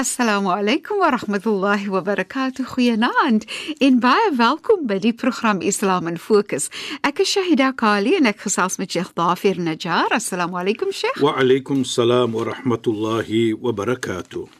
Assalamu alaykum wa rahmatullahi wa barakatuh. Goeienaand en baie welkom by die program Islam in Fokus. Ek is Shahida Kali en ek gesels met Sheikh Dafir Najjar. Assalamu alaykum Sheikh. Wa alaykum salaam wa rahmatullahi wa barakatuh.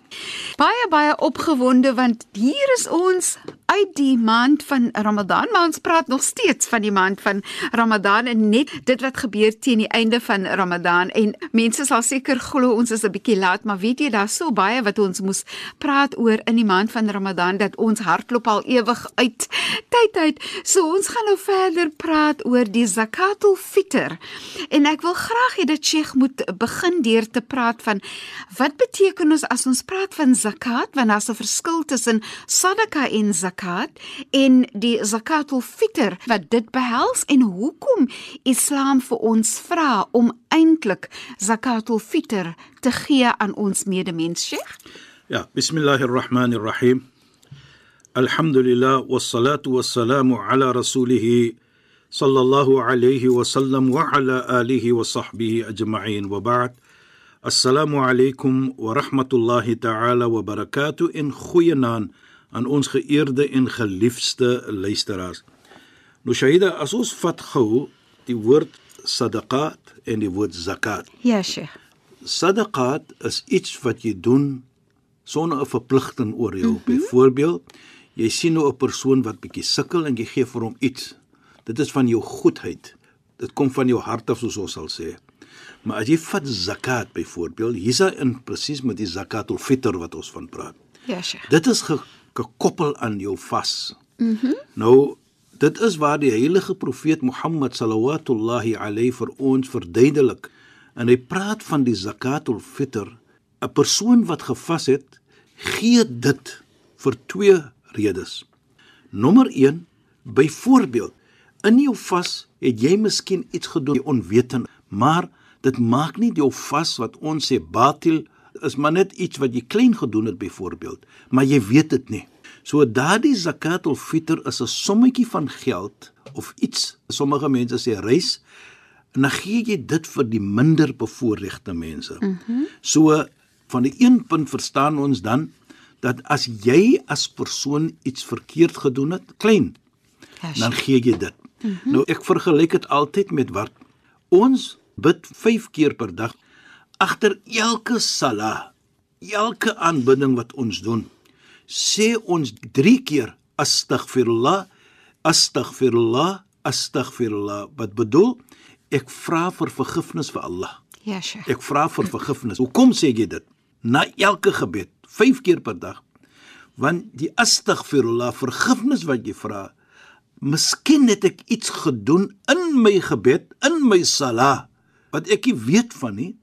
Baie baie opgewonde want hier is ons uit die maand van Ramadan, maar ons praat nog steeds van die maand van Ramadan en net dit wat gebeur teen die einde van Ramadan en mense sal seker glo ons is 'n bietjie laat, maar weet jy daar's so baie wat ons moes praat oor in die maand van Ramadan dat ons hartklop al ewig uit tyd uit. So ons gaan nou verder praat oor die zakatul fitr. En ek wil graag hê dat Sheikh moet begin deur te praat van wat beteken ons as ons praat van zakat want daar's 'n verskil tussen sadaka en zakat en die zakatul fitr wat dit behels en hoekom Islam vir ons vra om eintlik zakatul fitr te gee aan ons medemens Sheikh Ja, bismillahirrahmanirrahim. Alhamdulillah wassalatu wassalamu ala rasulih sallallahu alayhi wa sallam wa ala alihi wa sahbihi ajma'in wa ba'd. Assalamu alaykum wa rahmatullahi ta'ala wa barakatuh in goeienaand aan ons geëerde en geliefde luisteraars. Nou Shahida, as ons vat gou die woord sadaqat en die woord zakat. Ja, Sheikh. Sadaqat is iets wat jy doen sonder 'n verpligting oor jou. Mm -hmm. Byvoorbeeld, jy sien nou 'n persoon wat bietjie sukkel en jy gee vir hom iets. Dit is van jou goedheid. Dit kom van jou hart af soos ons sal sê. Maar as jy vat zakat byvoorbeeld, hier's hy in presies met die zakatul fitr wat ons van praat. Ja, Sheikh. Dit is ge gekoppel aan jou vas. Mhm. Mm nou dit is waar die heilige profeet Mohammed sallallahu alayhi vir ons verduidelik en hy praat van die zakatul fitr 'n persoon wat gevas het gee dit vir twee redes. Nommer 1, byvoorbeeld, in jou vas het jy miskien iets gedoen onwetend, maar dit maak nie jou vas wat ons sê batil is maar net iets wat jy klein gedoen het byvoorbeeld, maar jy weet dit nie. So daardie zakatul fitr is 'n sommetjie van geld of iets. Sommige mense sê reis en dan gee jy dit vir die minder bevoorregte mense. Mm -hmm. So van die een punt verstaan ons dan dat as jy as persoon iets verkeerd gedoen het, klein, Ja, dan gee jy dit. Mm -hmm. Nou ek vergelyk dit altyd met wat ons bid 5 keer per dag agter elke sala, elke aanbidding wat ons doen. Sê ons 3 keer astaghfirullah, astaghfirullah, astaghfirullah. Wat bedoel? Ek vra vir vergifnis vir Allah. Ja, Sheikh. Ek vra vir vergifnis. Hoekom sê jy dit? Na elke gebed, 5 keer per dag. Want die astaghfirullah, vergifnis wat jy vra, miskien het ek iets gedoen in my gebed, in my sala wat ek nie weet van nie.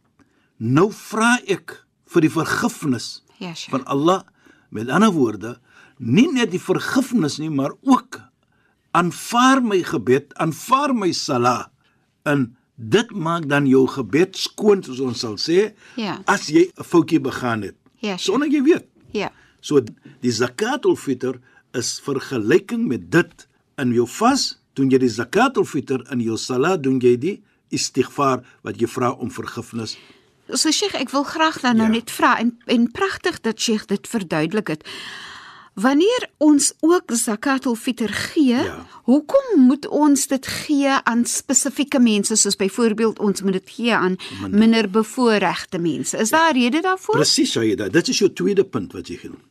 Nou vra ek vir die vergifnis Ja, Sheikh. van Allah. Met ander woorde, nie net die vergifnis nie, maar ook aanvaar my gebed, aanvaar my sala. En dit maak dan jou gebed skoon soos ons sal sê Ja. as jy 'n foutjie begaan het. Ja, Sheikh. Sonder jy weet. Ja. So die zakatul fitr is vergelyking met dit in jou vas, doen jy die zakatul fitr in jou salat doen jy die istighfar wat jy vra om vergifnis. So Sheikh, ek wil graag dan nou Ja. net vra en en pragtig dat Sheikh dit verduidelik het. Wanneer ons ook zakatul fitr gee, Ja. hoekom moet ons dit gee aan spesifieke mense soos byvoorbeeld ons moet dit gee aan minder, minder bevoorregte mense? Is daar 'n rede daarvoor? Presies, Shaida. Dit is jou tweede punt wat jy genoem.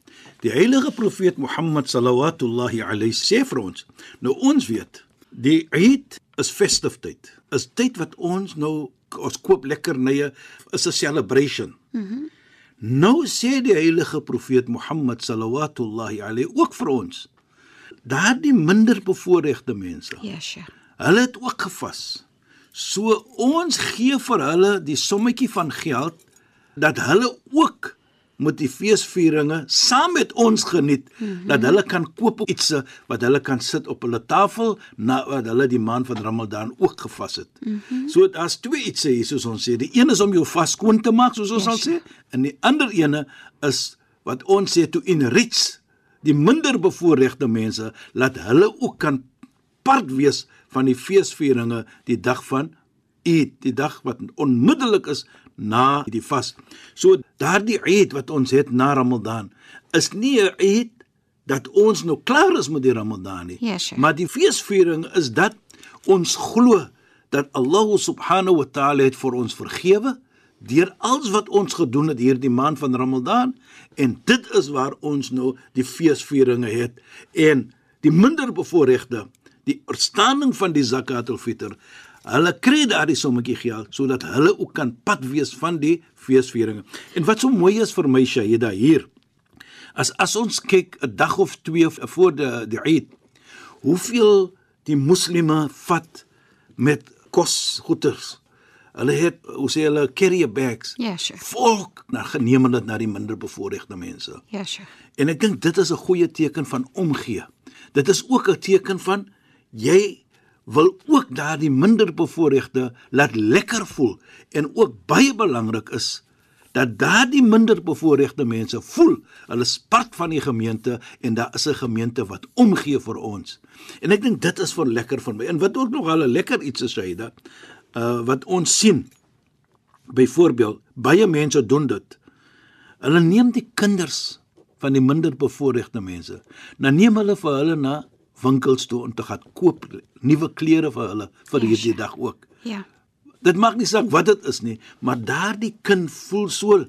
Die heilige profeet Mohammed sallallahu alayhi sê vir ons. Nou ons weet, die Eid is festive tyd. Is tyd wat ons nou ons koop lekkernye, is 'n celebration. Mhm. Mm nou sê die heilige profeet Mohammed sallallahu alayhi ook vir ons daardie minder bevoorregte mense. Ja, Sheikh. Hulle het ook gevas. So ons gee vir hulle die sommetjie van geld dat hulle ook moet die feesvieringe saam met ons geniet mm -hmm. dat hulle kan koop iets wat hulle kan sit op hulle tafel nadat hulle die maand van Ramadan ook gevas het. Mm -hmm. So daar's twee ietsie hier soos ons sê. Die een is om jou vas skoon te maak soos ons yes. sal sê en die ander ene is wat ons sê to enrich die minder bevoorregte mense laat hulle ook kan part wees van die feesvieringe die dag van Eid, die dag wat onmiddellik is na die vas. So daardie Eid wat ons het na Ramadan is nie 'n Eid dat ons nou klaar is met die Ramadan nie. Ja, sure. Maar die feesviering is dat ons glo dat Allah subhanahu wa ta'ala het vir ons vergewe deur alles wat ons gedoen het hierdie maand van Ramadan en dit is waar ons nou die feesvieringe het en die minder bevoorregte die verstaaning van die zakatul fitr Hulle kry daardie sommetjie geld sodat hulle ook kan pad wees van die feesvieringe. En wat so mooi is vir my Shaida hier. As as ons kyk 'n dag of 2 voor die die Eid, hoeveel die moslime vat met kosgoeders. Hulle het, hoe sê hulle, carrier bags. Ja, yes, sure. Volk na geneem dit na die minder bevoorregte mense. Ja, yes, sure. En ek dink dit is 'n goeie teken van omgee. Dit is ook 'n teken van jy wil ook daardie minder bevoorregte laat lekker voel en ook baie belangrik is dat daardie minder bevoorregte mense voel hulle is part van die gemeente en daar is 'n gemeente wat omgee vir ons. En ek dink dit is vir lekker vir my. En wat ook nog 'n lekker iets is hy dat uh wat ons sien. Byvoorbeeld, baie mense doen dit. Hulle neem die kinders van die minder bevoorregte mense. Nou neem hulle vir hulle na winkels toe om te gaan koop nuwe klere vir hulle vir yes. hierdie dag ook. Ja. Dit maak nie saak wat dit is nie, maar daardie kind voel so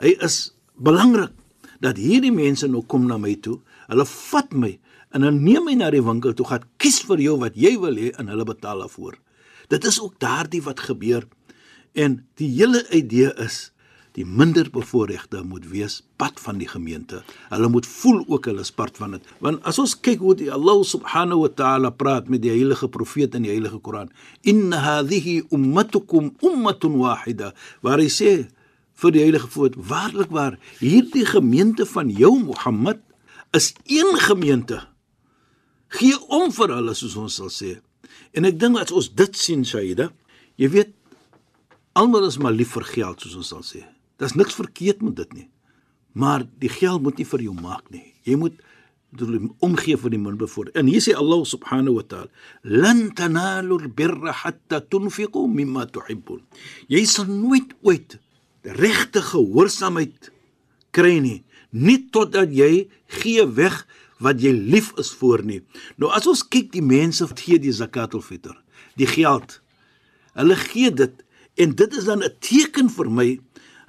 hy is belangrik dat hierdie mense nou kom na my toe. Hulle vat my en hulle neem my na die winkel toe, gaan kies vir jou wat jy wil hê en hulle betaal daarvoor. Dit is ook daardie wat gebeur. En die hele idee is die minder bevoorregte moet wees pad van die gemeente. Hulle moet voel ook hulle is part van dit. Want as ons kyk hoe die Allah subhanahu wa ta'ala praat met die heilige profeet in die heilige Koran, "Inna hadhihi ummatukum ummatun wahida," waar hy sê vir die heilige voet, waarlik waar hierdie gemeente van jou Mohammed is een gemeente. Gee om vir hulle soos ons sal sê. En ek dink as ons dit sien, Shaida, jy weet almal is maar lief vir geld soos ons sal sê. Daar's niks verkeerd met dit nie. Maar die geld moet nie vir jou maak nie. Jy moet omgee vir die minbe voor. En hier sê Allah subhanahu wa ta'ala: "Lan tanalu al-birra hatta tunfiqu mimma tuhibbun." Jy sal nooit ooit regte gehoorsaamheid kry nie, nie totdat jy gee weg wat jy lief is voor nie. Nou as ons kyk die mense wat gee die zakatul fitr, die geld. Hulle gee dit en dit is dan 'n teken vir my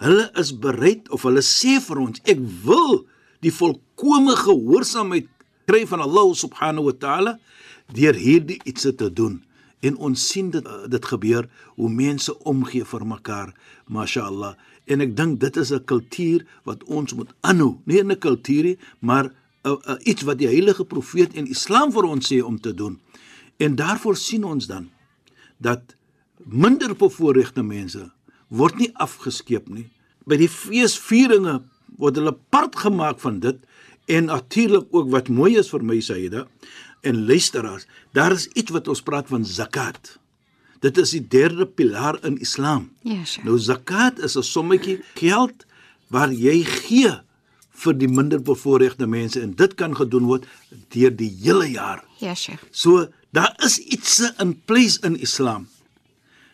Hulle is bereid of hulle sê vir ons, ek wil die volkomme gehoorsaamheid kry van Allah subhanahu wa ta'ala deur hierdie iets te doen. En ons sien dit dit gebeur hoe mense omgee vir mekaar, mashallah. En ek dink dit is 'n kultuur wat ons moet aanhou, nie 'n kultuur nie, maar a, a, iets wat die heilige profeet en Islam vir ons sê om te doen. En daarvoor sien ons dan dat minder bevoorregte mense word nie afgeskeep nie. By die feesvieringe word hulle part gemaak van dit en natuurlik ook wat mooi is vir my Saida en luisteraars, daar is iets wat ons praat van zakat. Dit is die derde pilaar in Islam. Ja, sure. Nou zakat is 'n sommetjie geld waar jy gee vir die minder bevoorregte mense en dit kan gedoen word deur die hele jaar. Ja, sure. So daar is iets in place in Islam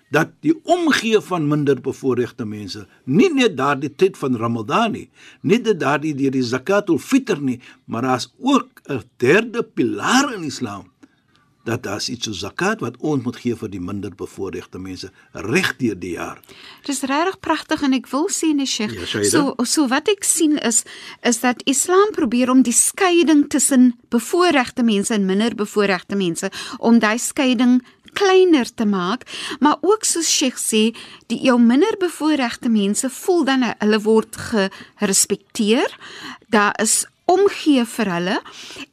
dat die omgee van minder bevoorregte mense nie net daardie tyd van Ramadan nie, nie net daardie deur die zakatul fitr nie, maar daar's ook 'n derde pilaar in Islam dat daar iets so zakat wat ons moet gee vir die minder bevoorregte mense reg deur die jaar. Dis regtig pragtig en ek wil sê nee Sheikh. Ja, so so wat ek sien is is dat Islam probeer om die skeiding tussen bevoorregte mense en minder bevoorregte mense om daai skeiding kleiner te maak, maar ook soos Sheikh sê, die jou minder bevoorregte mense voel dan hulle word gerespekteer. Daar is omgee vir hulle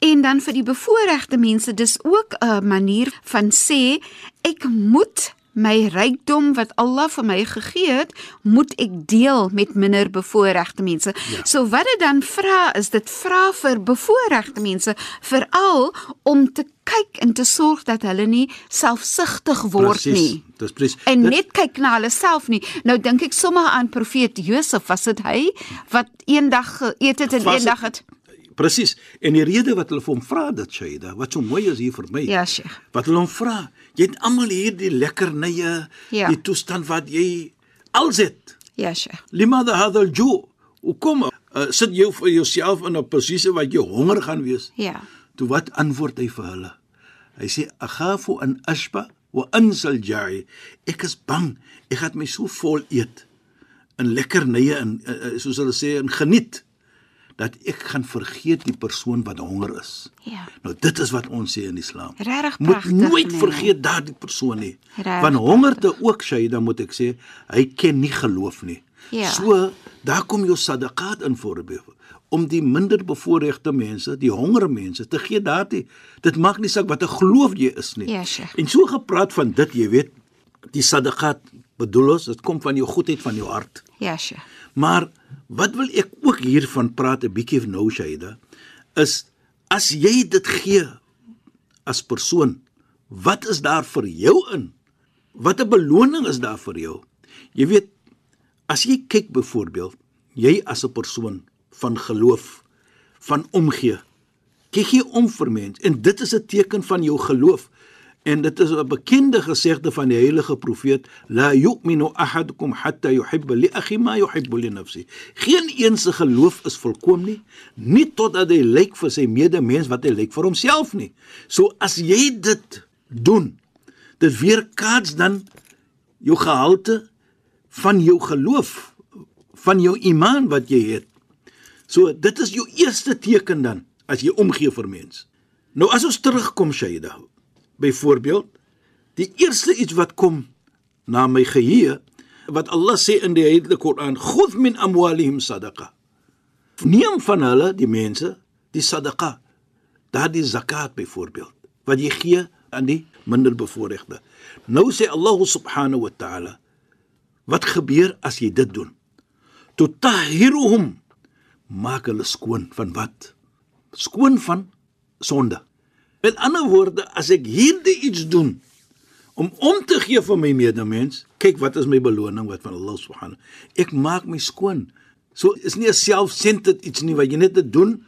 en dan vir die bevoorregte mense dis ook 'n manier van sê ek moet my rykdom wat Allah vir my gegee het, moet ek deel met minder bevoorregte mense. Ja. So wat dit dan vra is dit vra vir bevoorregte mense veral om te kyk en te sorg dat hulle nie selfsugtig word Presies, nie. Dis presies. En Dit- net kyk na hulle self nie. Nou dink ek sommer aan profeet Josef, was dit hy wat eendag geëet het en eendag het Presies. En die rede wat hulle vir hom vra dit Shaida, wat so mooi is hier vir my. Ja, Sheikh. Wat hulle hom vra, jy het almal hier die lekkernye, Ja. die toestand wat jy als het. Ja, Sheikh. Limada hadha al-ju. Hoekom uh, sit jy vir jouself in 'n posisie wat jy honger gaan wees? Ja. Toe wat antwoord hy vir hulle? Hy sê aghafu an ashba wa ansal ja'i. Ek is bang ek gaan my so vol eet in lekkernye en uh, soos hulle sê in geniet dat ek gaan vergeet die persoon wat honger is. Ja. Nou dit is wat ons sê in Islam. Regtig Moet nooit nee. vergeet daardie persoon nie. Regtig Want hongerte ook Shaida moet ek sê, hy ken nie geloof nie. Ja. So daar kom jou sadaqat in voorbeeld om die minder bevoorregte mense, die honger mense te gee daardie. Dit maak nie saak wat 'n geloof jy is nie. Ja, Sheikh. En so gepraat van dit, jy weet, die sadaqat bedoel ons, dit kom van jou goedheid van jou hart. Ja, Sheikh. Maar wat wil ek ook hiervan praat 'n bietjie nou Shaida is as jy dit gee as persoon, wat is daar vir jou in? Wat 'n beloning is daar vir jou? Jy weet, as jy kyk byvoorbeeld, jy as 'n persoon van geloof, van omgee, kyk jy om vir mens en dit is 'n teken van jou geloof. En dit is 'n bekende gesegde van die heilige profeet, la yu'minu ahadukum hatta yuhibba li akhi ma yuhibbu li nafsi. Geen een se geloof is volkom nie, nie totdat hy lyk vir sy medemens wat hy lyk vir homself nie. So as jy dit doen, dit weerkaats dan jou gehalte van jou geloof, van jou iman wat jy het. So dit is jou eerste teken dan as jy omgee vir mens. Nou as ons terugkom Shaida, byvoorbeeld, die eerste iets wat kom na my geheue wat Allah sê in die Heilige Koran, "Khudh min amwalihim sadaqa." Neem van hulle, die mense, die sadaqa, daardie zakat byvoorbeeld, wat jy gee aan die minder bevoorregte. Nou sê Allah subhanahu wa ta'ala, wat gebeur as jy dit doen? Tutahhiruhum maak hulle skoon van wat? Skoon van sonde. Met ander woorde, as ek hierdie iets doen om om te gee vir my medemens, kyk wat is my beloning wat van Allah subhanahu. Ek maak my skoon. So is nie 'n self-centered iets nie wat jy net dit doen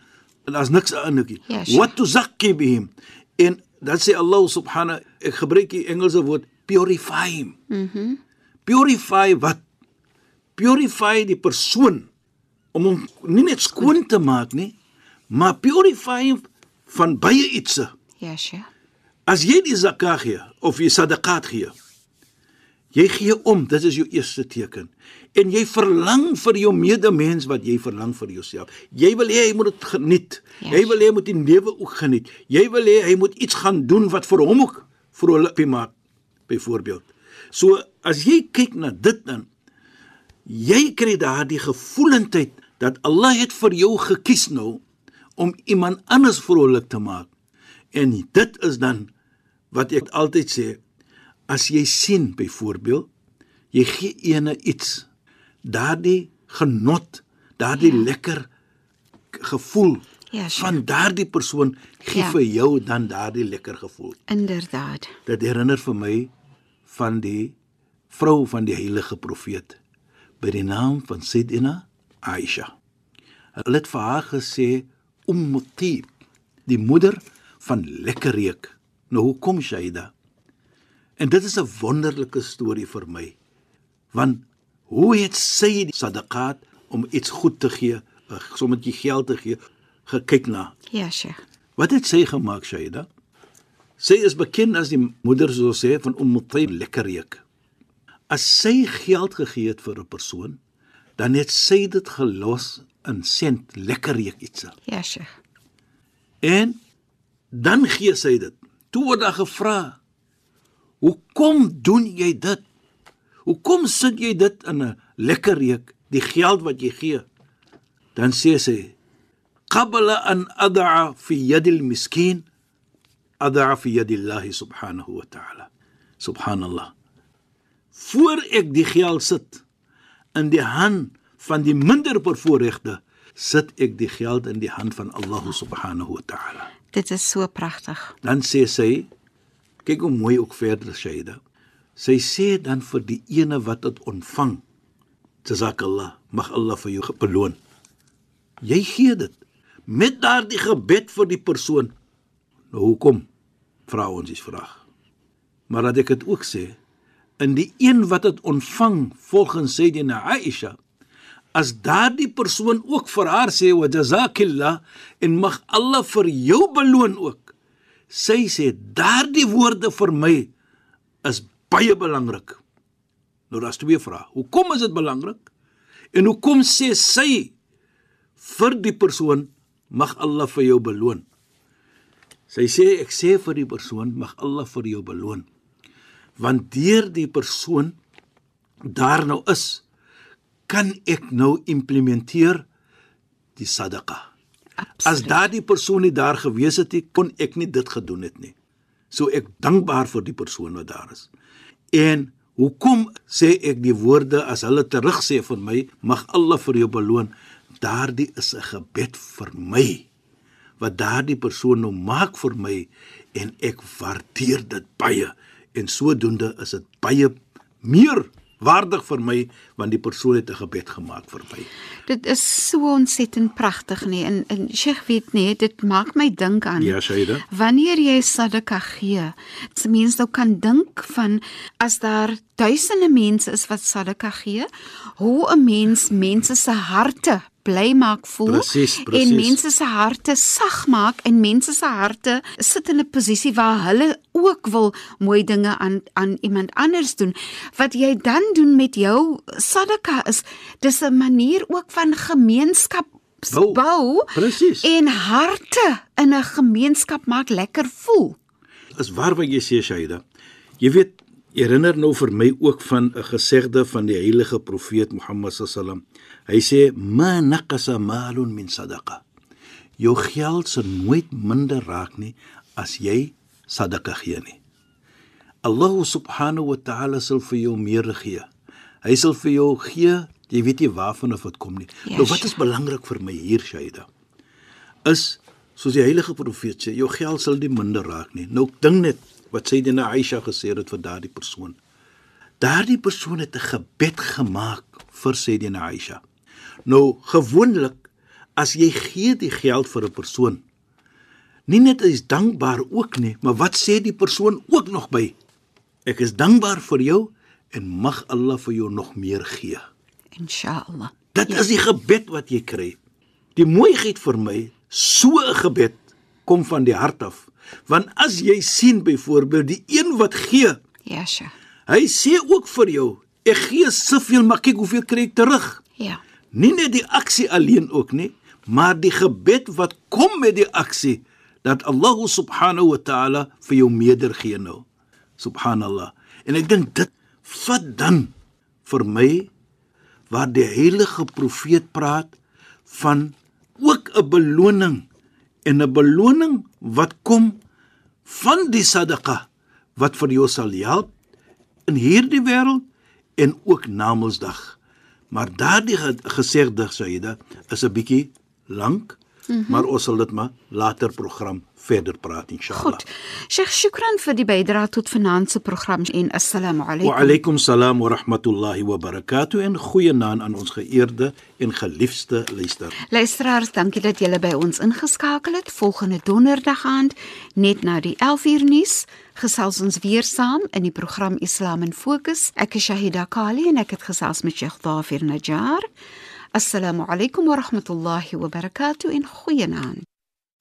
en daar's niks aan. Ja, sure. What tuzakki bihim. En dan sê Allah subhanahu, ek gebruik die Engelse woord purify him. Mhm. Mm purify wat? Purify die persoon om hom nie net skoon te maak nie, maar purify hom van baie ietsie. Ja, Sheikh. As jy die zakat gee of jy sadaqat gee, jy gee om, dit is jou eerste teken. En jy verlang vir jou medemens wat jy verlang vir jouself. Jy wil hê hy moet dit geniet. Ja. Jy wil hê hy moet die lewe ook geniet. Jy wil hê hy moet iets gaan doen wat vir hom ook vrolik maak, byvoorbeeld. So as jy kyk na dit dan, jy kry daardie gevoelendheid dat Allah het vir jou gekies nou om iemand anders vrolik te maak. En dit is dan wat ek altyd sê, as jy sien byvoorbeeld, jy gee ene iets, daardie genot, daardie ja. lekker gevoel Ja, sure. van daardie persoon gee Ja. vir jou dan daardie lekker gevoel. Inderdaad. Dit herinner vir my van die vrou van die heilige profeet by die naam van Sayyidina Aisha. Hulle het vir haar gesê Umm Tib, die moeder van lekker reuk. Nou hoekom Shaida? En dit is 'n wonderlike storie vir my. Want hoe het sy die sadaqat om iets goed te gee, 'n sommetjie geld te gee, gekyk na? Ja, Sheikh. Wat het sy gemaak, Shaida? Sy is bekend as die moeder soos sê van Umm Tayyib lekker reuk. As sy geld gegee het vir 'n persoon, dan het sy dit gelos in sent lekker reuk iets. Ja, Sheikh. En dan gee sy dit. Toe word daar gevra: "Hoekom doen jy dit? Hoekom sit jy dit in 'n lekker reuk, die geld wat jy gee?" Dan sê sy: qabla an ad'a fi yadi al-miskin ad'a fi yadi Allah subhanahu wa ta'ala. Subhanallah. Voor ek die geld sit in die hand van die minder bevoorregte, sit ek die geld in die hand van Allah subhanahu wa ta'ala. Dit is so pragtig. Dan sê sy, kyk hoe mooi ook verder Shaida. Sy sê dan vir die ene wat dit ontvang, Jazakallah, mag Allah vir jou beloon. Jy gee dit met daardie gebed vir die persoon. Nou hoekom? Vra ons die vraag. Maar dat ek dit ook sê, in die een wat dit ontvang volgens Sayyidina Aisha, as daardie persoon ook vir haar sê wa jazakillah en mag Allah vir jou beloon ook. Sy sê daardie woorde vir my is baie belangrik. Nou daar's twee vrae. Hoekom is dit belangrik? En hoekom sê sy vir die persoon mag Allah vir jou beloon? Sy sê ek sê vir die persoon mag Allah vir jou beloon. Want deur die persoon daar nou is, kan ek nou implementeer die sadaqa. As daardie persoon nie daar gewees het nie, kon ek nie dit gedoen het nie. So ek dankbaar vir die persoon wat daar is. En Hoekom sê ek die woorde as hulle terugsê vir my, mag Allah vir jou beloon? Daardie is 'n gebed vir my wat daardie persoon nou maak vir my en ek waardeer dit baie en sodoende is dit baie meer waardig vir my want die persoon het 'n gebed gemaak vir my. Dit is so ontsettend pragtig nie en en Sheikh weet nie, dit maak my dink aan Ja, Shaida. Wanneer jy sadaka gee, se mens nou kan dink van as daar duisende mense is wat sadaka gee, hoe 'n mens mense se harte bly maak voel Precies, precies. en mense se harte sag maak en mense se harte sit in 'n posisie waar hulle ook wil mooi dinge aan aan iemand anders doen. Wat jy dan doen met jou sadaka is dis 'n manier ook van gemeenskap Bou. bou Presies. en harte in 'n gemeenskap maak lekker voel. is waar wat jy sê Shaida. Jy weet, herinner nou vir my ook van 'n gesegde van die heilige profeet Mohammed sallam. Hy sê: "Ma naqasa malun min sadaqa." Jou geld sal nooit minder raak nie as jy sadaqa gee nie. Allah subhanahu wa ta'ala sal vir jou meer gee. Hy sal vir jou gee, jy weet nie waarvan of dit kom nie. Ja, nou wat is belangrik vir my hier Shaida? Is soos die heilige profeet sê, jou geld sal nie minder raak nie. Nou ding net wat Sayyidina Aisha gesê het vir daardie persoon. Daardie persoon het 'n gebed gemaak vir Sayyidina Aisha. Nou gewoonlik as jy gee die geld vir 'n persoon, nie net is dankbaar ook nie, maar wat sê die persoon ook nog by? Ek is dankbaar vir jou en mag Allah vir jou nog meer gee. Insha'Allah. Dit is die gebed wat jy kry. Die mooiheid vir my, so 'n gebed kom van die hart af. Want as jy sien byvoorbeeld die een wat gee, Ja, sure. hy sê ook vir jou, ek gee soveel, maar kyk hoeveel kry ek terug. Ja. Nie net die aksie alleen ook nie, maar die gebed wat kom met die aksie dat Allah subhanahu wa ta'ala vir jou meeder gee nou. Subhanallah. En ek dink dit vat dan vir my waar die heilige profeet praat van ook 'n beloning en 'n beloning wat kom van die sadaqa wat vir jou sal help in hierdie wêreld en ook na Mondsdag. Maar daardie ge- gesegde Saida is 'n bietjie lank, mm -hmm. maar ons sal dit maar later program verder praat inshallah. Goed. Sheikh, shukran vir die bydrae tot vanaand se program en assalamu Wa alaykum. alaykum salaam wa rahmatullahi wa barakatuh en goeienaand aan ons geëerde en geliefde luister. Luisteraars, dankie dat julle by ons ingeskakel het. Volgende donderdag aand, net na die 11uur nuus, gesels ons weer saam in die program Islam in Fokus. Ek is Shahida Kali en ek het gesels met Sheikh Dafir Najjar. Alaykum wa rahmatullahi wa barakatuh en goeienaand.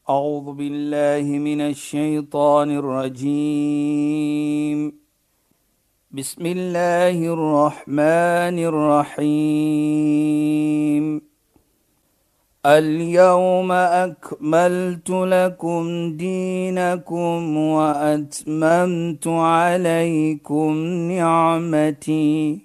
أعوذ بالله من الشيطان الرجيم. بسم الله الرحمن الرحيم. اليوم أكملت لكم دينكم وأتممت عليكم نعمتي.